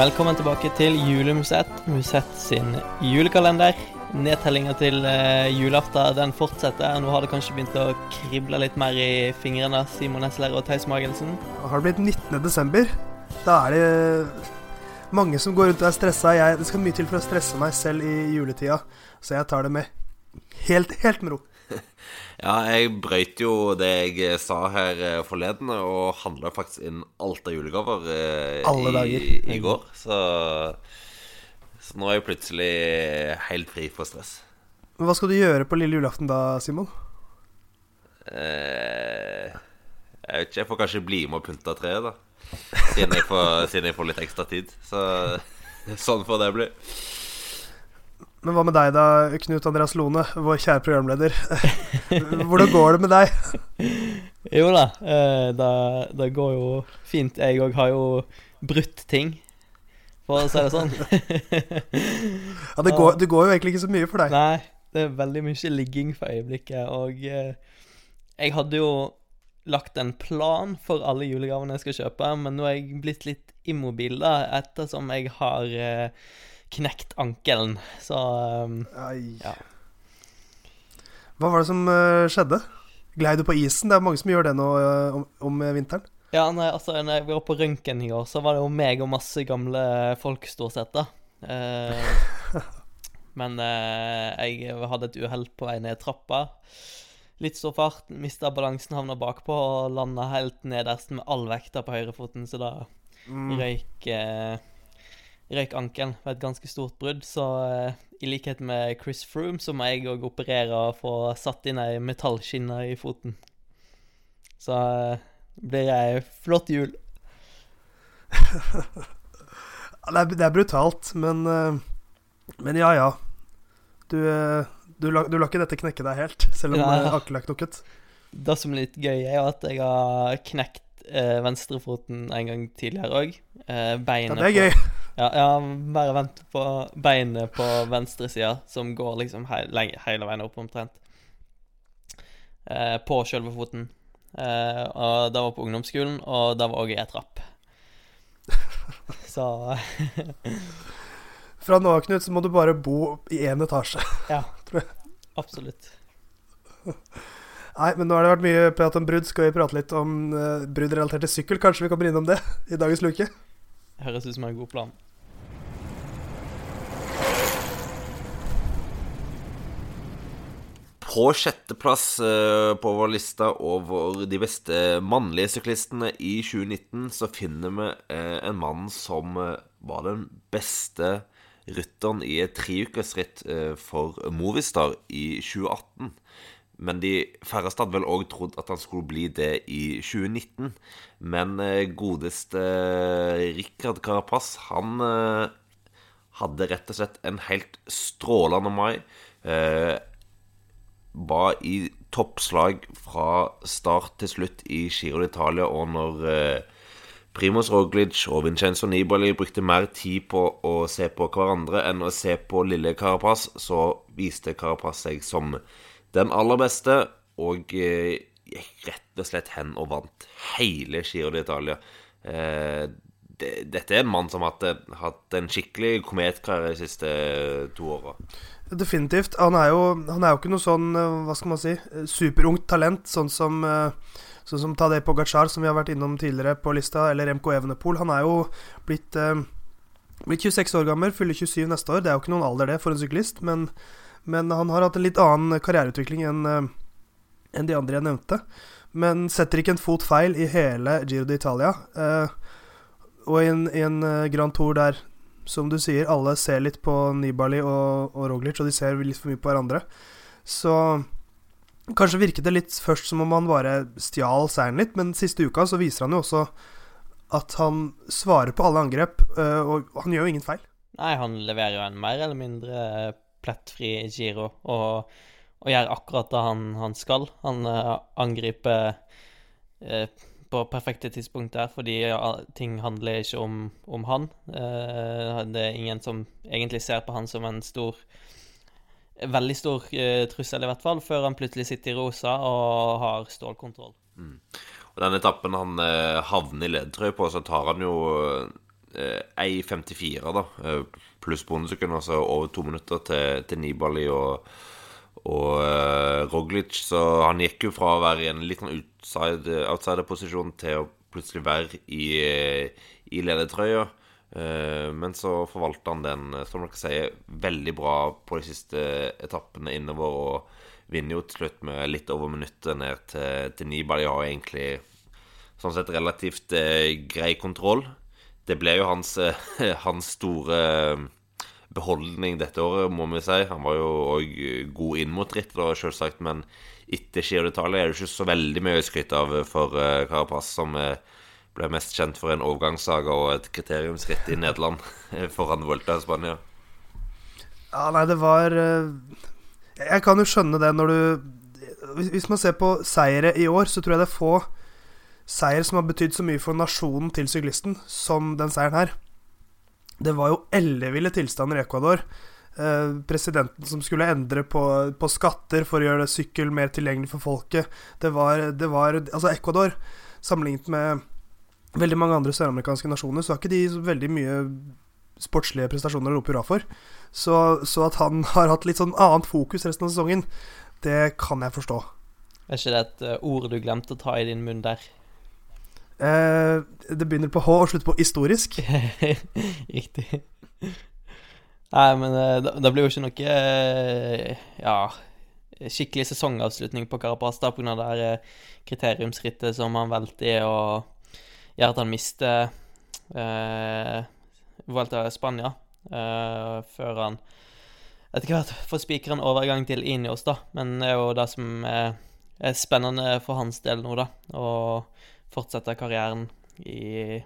Velkommen tilbake til Julemusett, Musett sin julekalender. Nedtellinga til uh, julaften den fortsetter. Nå har det kanskje begynt å krible litt mer i fingrene, Simon Nesler og Theis Magelsen. Har det blitt 19. desember? Da er det mange som går rundt og er stressa. Jeg, det skal mye til for å stresse meg selv i juletida, så jeg tar det med helt, helt med ro. Ja, jeg brøyt jo det jeg sa her eh, forleden, og handla faktisk inn alt av julegaver eh, Alle i, i går. Så, så nå er jeg plutselig helt fri for stress. Men Hva skal du gjøre på lille julaften da, Simon? Eh, jeg vet ikke, jeg får kanskje bli med og pynte treet, da. Siden jeg, får, siden jeg får litt ekstra tid. Så sånn får det bli. Men hva med deg da, Knut Andreas Lone, vår kjære programleder? Hvordan går det med deg? Jo da, eh, det, det går jo fint. Jeg òg har jo brutt ting, for å si det sånn. Ja, det går, det går jo egentlig ikke så mye for deg. Nei, det er veldig mye ligging for øyeblikket, og eh, jeg hadde jo lagt en plan for alle julegavene jeg skal kjøpe, men nå er jeg blitt litt immobil, da, ettersom jeg har eh, knekt ankelen, så um, ja. Hva var det som uh, skjedde? Glei du på isen? Det er mange som gjør det nå uh, om, om vinteren. Ja, nei, altså, når jeg var på røntgen i går, så var det jo meg og masse gamle folk, stort sett, da. Uh, men jeg hadde et uhell på vei ned trappa. Litt stor fart, mista balansen, havna bakpå og landa helt nederst med all vekta på høyrefoten, så da Mm. røyk Røyk ankelen ved et ganske stort brudd, så eh, i likhet med Chris Froome så må jeg òg operere og få satt inn ei metallskinne i foten. Så eh, blir ei flott jul. Det er, det er brutalt, men eh, Men ja, ja. Du, eh, du, la, du la, ikke dette knekke deg helt, selv om Ja. ja. ankelen er knokket. Det som er litt gøy, er jo at jeg har knekt eh, venstrefoten en gang tidligere òg. Eh, Ja, beinet det er gøy. På, ja, ja, bare vent på beinet på venstresida, som går liksom hele, hele veien opp omtrent. Eh, på sjølve foten. Eh, og det var på ungdomsskolen, og det var òg i ei trapp. Så Fra nå av, Knut, så må du bare bo i én etasje. ja. Tror jeg. Absolutt. Nei, men nå har det vært mye prat om brudd. Skal vi prate litt om uh, brudd relatert til sykkel? Kanskje vi kommer innom det i dagens luke? Høres ut som en god plan. På sjetteplass eh, på vår liste over de beste mannlige syklistene i 2019, så finner vi eh, en mann som eh, var den beste rytteren i et treukersritt for Movistar i 2018. Men de færreste hadde vel òg trodd at han skulle bli det i 2019. Men eh, godeste Rikard Carapaz, han eh, hadde rett og slett en helt strålende mai. Eh, var i toppslag fra start til slutt i Giro d'Italia, og når eh, Primoz Roglic og Vincenzo Nibali brukte mer tid på å se på hverandre enn å se på lille Carapaz, så viste Carapaz seg som den aller beste, og eh, gikk rett og slett hen og vant hele Giro d'Italia. Eh, det, dette er en mann som har hatt, hatt en skikkelig kometkarriere de siste to åra. Definitivt. Han er, jo, han er jo ikke noe sånn, eh, hva skal man si, eh, superungt talent, sånn som, eh, sånn som Tadej Pogacar, som vi har vært innom tidligere på lista, eller MK Evenepool. Han er jo blitt, eh, blitt 26 år gammel, fyller 27 neste år. Det er jo ikke noen alder, det, for en syklist, men, men han har hatt en litt annen karriereutvikling enn en de andre jeg nevnte. Men setter ikke en fot feil i hele Giro d'Italia. Eh, og i en, i en eh, Grand Tour der som du sier, alle ser litt på Nibali og, og Roglic, og de ser litt for mye på hverandre. Så kanskje virket det litt først som om han bare stjal seieren litt, men siste uka så viser han jo også at han svarer på alle angrep, og han gjør jo ingen feil. Nei, han leverer jo en mer eller mindre plettfri Giro, og, og gjør akkurat det han, han skal. Han eh, angriper eh, på perfekte tidspunkt der, fordi ting handler ikke om, om han. Eh, det er ingen som egentlig ser på han som en stor Veldig stor eh, trussel, i hvert fall, før han plutselig sitter i rosa og har stålkontroll. Og den etappen han eh, havner i ledertrøye på, så tar han jo 1,54, da, eh, pluss bondesekund, altså over to minutter til, til Nibali og, og uh, Roglic. Så han gikk jo fra å være i en litt sånn outside, outsider-posisjon til å plutselig være i, eh, i ledertrøya. Uh, men så forvalter han den, eh, som dere sier, veldig bra på de siste etappene innover. Og vinner jo til slutt med litt over minuttet ned til, til Nibali. Har egentlig sånn sett relativt eh, grei kontroll. Det ble jo hans, eh, hans store eh, beholdning dette året, må vi si. Han var jo òg god inn mot ritt, selvsagt, men etter Giro d'Italia er det ikke så veldig mye å skryte av for Carapaz, som ble mest kjent for en overgangssaga og et kriteriumsritt i Nederland foran Volta i Spania. Ja, nei, det var Jeg kan jo skjønne det når du Hvis man ser på seire i år, så tror jeg det er få seier som har betydd så mye for nasjonen til syklisten som den seieren her. Det var jo elleville tilstander i Ecuador. Eh, presidenten som skulle endre på, på, skatter for å gjøre sykkel mer tilgjengelig for folket. Det var, det var Altså, Ecuador, sammenlignet med veldig mange andre søramerikanske nasjoner, så har ikke de veldig mye sportslige prestasjoner å rope hurra for. Så, så, at han har hatt litt sånn annet fokus resten av sesongen, det kan jeg forstå. Er ikke det et uh, ord du glemte å ta i din munn der? Eh, det begynner på H og slutter på historisk. Riktig. Nei, men eh, det blir jo ikke noe eh, ja, skikkelig sesongavslutning på Carapaz da, pga. det kriteriumsrittet som han valgte i, og gjør at han mister eh, Valgte Spania eh, før han etter hvert får spikeren en overgang til Inios, da. Men det er jo det som er, er spennende for hans del nå, da. Og fortsette karrieren i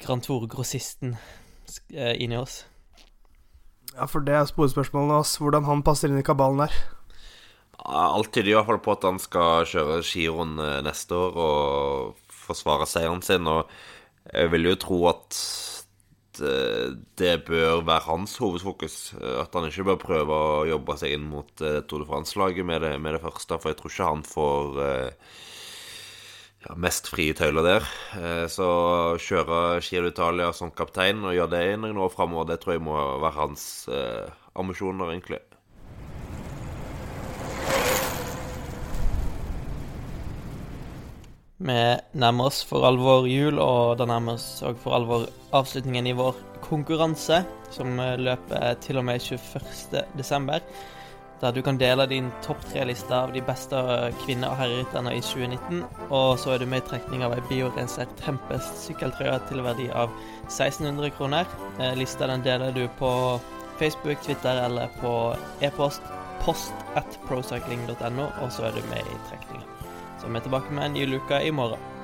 Grand Tour-grossisten eh, inni oss. Ja, for det er sporespørsmålet hans, hvordan han passer inn i kabalen der. Alt tyder i hvert fall på at han skal kjøre giroen eh, neste år og forsvare seieren sin. Og jeg vil jo tro at det bør være hans hovedfokus. At han ikke bør prøve å jobbe seg inn mot Tour de France-laget med, med, det første. For jeg tror ikke han får ja, mest frie tøyler der. Eh, så kjøre Giro Italia som kaptein og gjøre det i noen år framover, det tror jeg må være hans eh, ambisjoner, egentlig. Vi nærmer oss for alvor jul, og det nærmer oss òg for alvor avslutningen i vår konkurranse, som løper til og med 21.12 der du kan dele din topp tre-liste av de beste kvinne- og herrerytterne i 2019. Og så er du med i trekning av ei biorenset Tempest sykkeltrøye til verdi av 1600 kroner. Eh, lista den deler du på Facebook, Twitter eller på e-post post at procycling.no, og så er du med i trekninga. Så vi er tilbake med en ny luke i morgen.